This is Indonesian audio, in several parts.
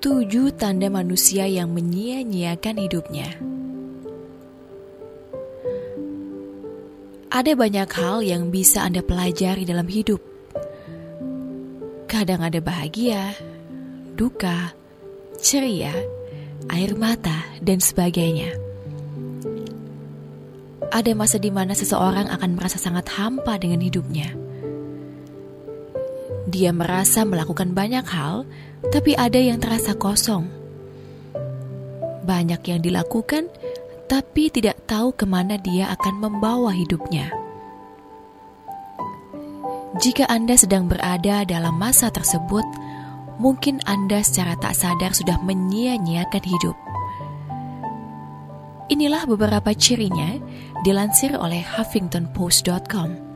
Tujuh tanda manusia yang menyia-nyiakan hidupnya. Ada banyak hal yang bisa Anda pelajari dalam hidup. Kadang ada bahagia, duka, ceria, air mata, dan sebagainya. Ada masa di mana seseorang akan merasa sangat hampa dengan hidupnya. Dia merasa melakukan banyak hal, tapi ada yang terasa kosong. Banyak yang dilakukan, tapi tidak tahu ke mana dia akan membawa hidupnya. Jika Anda sedang berada dalam masa tersebut, mungkin Anda secara tak sadar sudah menyia-nyiakan hidup. Inilah beberapa cirinya dilansir oleh HuffingtonPost.com.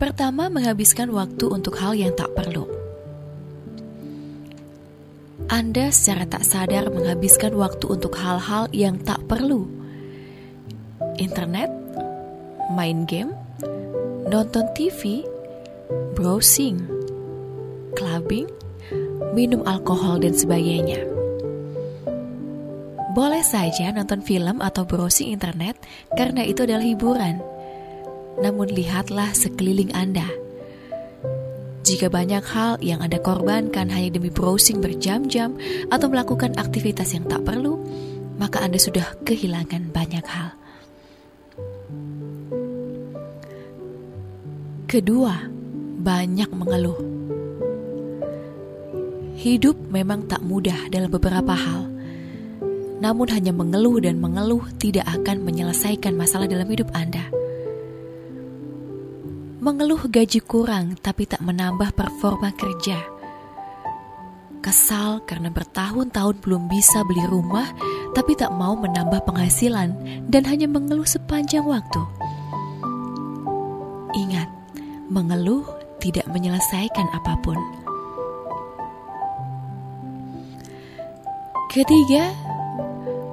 Pertama, menghabiskan waktu untuk hal yang tak perlu. Anda secara tak sadar menghabiskan waktu untuk hal-hal yang tak perlu. Internet, main game, nonton TV, browsing, clubbing, minum alkohol, dan sebagainya. Boleh saja nonton film atau browsing internet karena itu adalah hiburan namun lihatlah sekeliling Anda. Jika banyak hal yang Anda korbankan hanya demi browsing berjam-jam atau melakukan aktivitas yang tak perlu, maka Anda sudah kehilangan banyak hal. Kedua, banyak mengeluh. Hidup memang tak mudah dalam beberapa hal. Namun hanya mengeluh dan mengeluh tidak akan menyelesaikan masalah dalam hidup Anda mengeluh gaji kurang tapi tak menambah performa kerja. Kesal karena bertahun-tahun belum bisa beli rumah tapi tak mau menambah penghasilan dan hanya mengeluh sepanjang waktu. Ingat, mengeluh tidak menyelesaikan apa pun. Ketiga,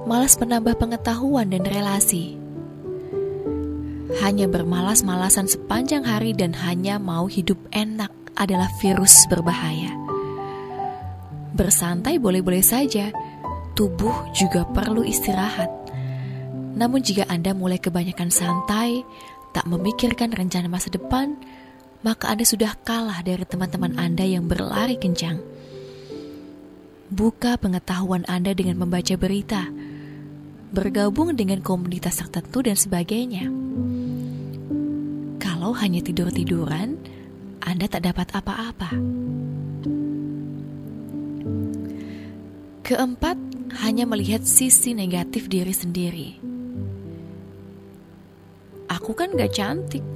malas menambah pengetahuan dan relasi hanya bermalas-malasan sepanjang hari dan hanya mau hidup enak adalah virus berbahaya. Bersantai boleh-boleh saja, tubuh juga perlu istirahat. Namun jika Anda mulai kebanyakan santai, tak memikirkan rencana masa depan, maka Anda sudah kalah dari teman-teman Anda yang berlari kencang. Buka pengetahuan Anda dengan membaca berita, bergabung dengan komunitas tertentu dan sebagainya. Kalau hanya tidur-tiduran, Anda tak dapat apa-apa. Keempat, hanya melihat sisi negatif diri sendiri. Aku kan gak cantik.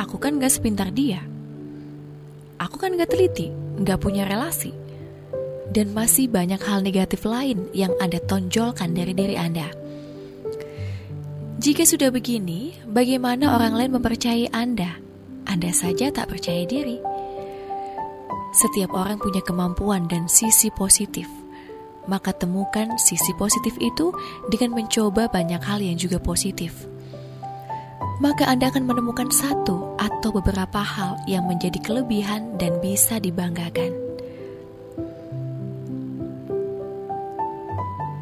Aku kan gak sepintar dia. Aku kan gak teliti, gak punya relasi. Dan masih banyak hal negatif lain yang Anda tonjolkan dari diri Anda. Jika sudah begini, bagaimana orang lain mempercayai Anda? Anda saja tak percaya diri. Setiap orang punya kemampuan dan sisi positif. Maka temukan sisi positif itu dengan mencoba banyak hal yang juga positif. Maka Anda akan menemukan satu atau beberapa hal yang menjadi kelebihan dan bisa dibanggakan.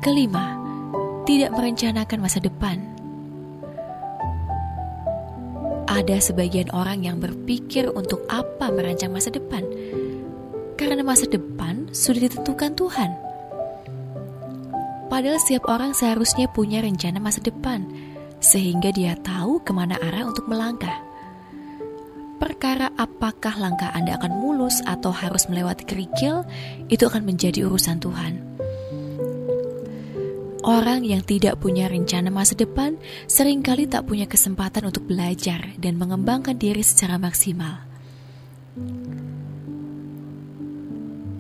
Kelima, tidak merencanakan masa depan ada sebagian orang yang berpikir untuk apa merancang masa depan, karena masa depan sudah ditentukan Tuhan. Padahal setiap orang seharusnya punya rencana masa depan, sehingga dia tahu ke mana arah untuk melangkah. Perkara apakah langkah Anda akan mulus atau harus melewati kerikil, itu akan menjadi urusan Tuhan. Orang yang tidak punya rencana masa depan sering kali tak punya kesempatan untuk belajar dan mengembangkan diri secara maksimal.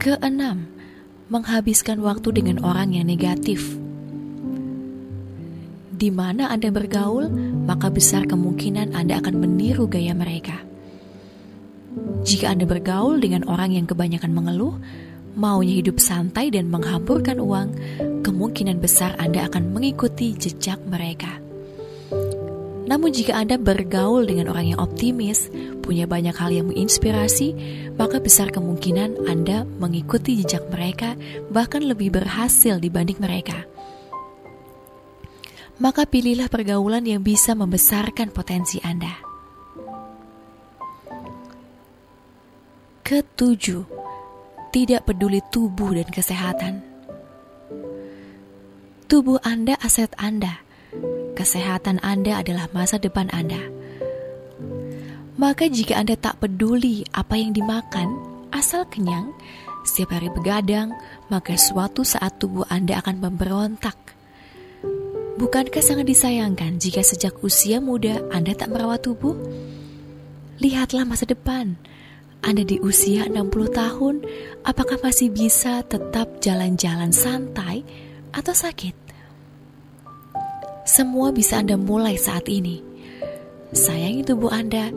Keenam, menghabiskan waktu dengan orang yang negatif. Di mana Anda bergaul, maka besar kemungkinan Anda akan meniru gaya mereka. Jika Anda bergaul dengan orang yang kebanyakan mengeluh, maunya hidup santai dan menghamburkan uang, kemungkinan besar Anda akan mengikuti jejak mereka. Namun jika Anda bergaul dengan orang yang optimis, punya banyak hal yang menginspirasi, maka besar kemungkinan Anda mengikuti jejak mereka bahkan lebih berhasil dibanding mereka maka pilihlah pergaulan yang bisa membesarkan potensi Anda. Ketujuh, tidak peduli tubuh dan kesehatan. Tubuh Anda aset Anda. Kesehatan Anda adalah masa depan Anda. Maka jika Anda tak peduli apa yang dimakan, asal kenyang, setiap hari begadang, maka suatu saat tubuh Anda akan memberontak Bukankah sangat disayangkan jika sejak usia muda Anda tak merawat tubuh? Lihatlah masa depan. Anda di usia 60 tahun, apakah masih bisa tetap jalan-jalan santai atau sakit? Semua bisa Anda mulai saat ini. Sayangi tubuh Anda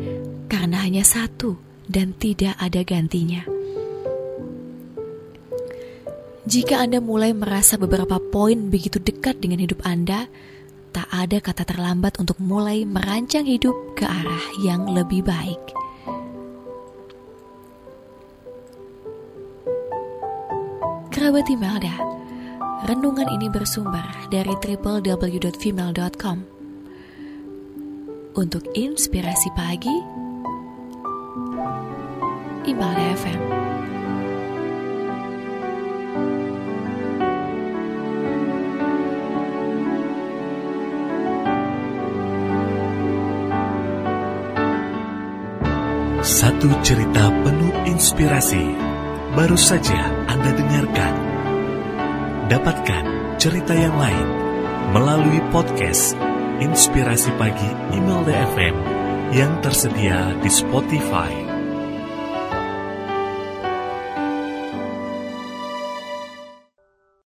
karena hanya satu dan tidak ada gantinya. Jika Anda mulai merasa beberapa poin begitu dekat dengan hidup Anda, tak ada kata terlambat untuk mulai merancang hidup ke arah yang lebih baik. Kerabat Imelda, renungan ini bersumber dari www.female.com. Untuk inspirasi pagi, Imelda FM. Satu cerita penuh inspirasi baru saja Anda dengarkan. Dapatkan cerita yang lain melalui podcast Inspirasi Pagi Email DFM yang tersedia di Spotify.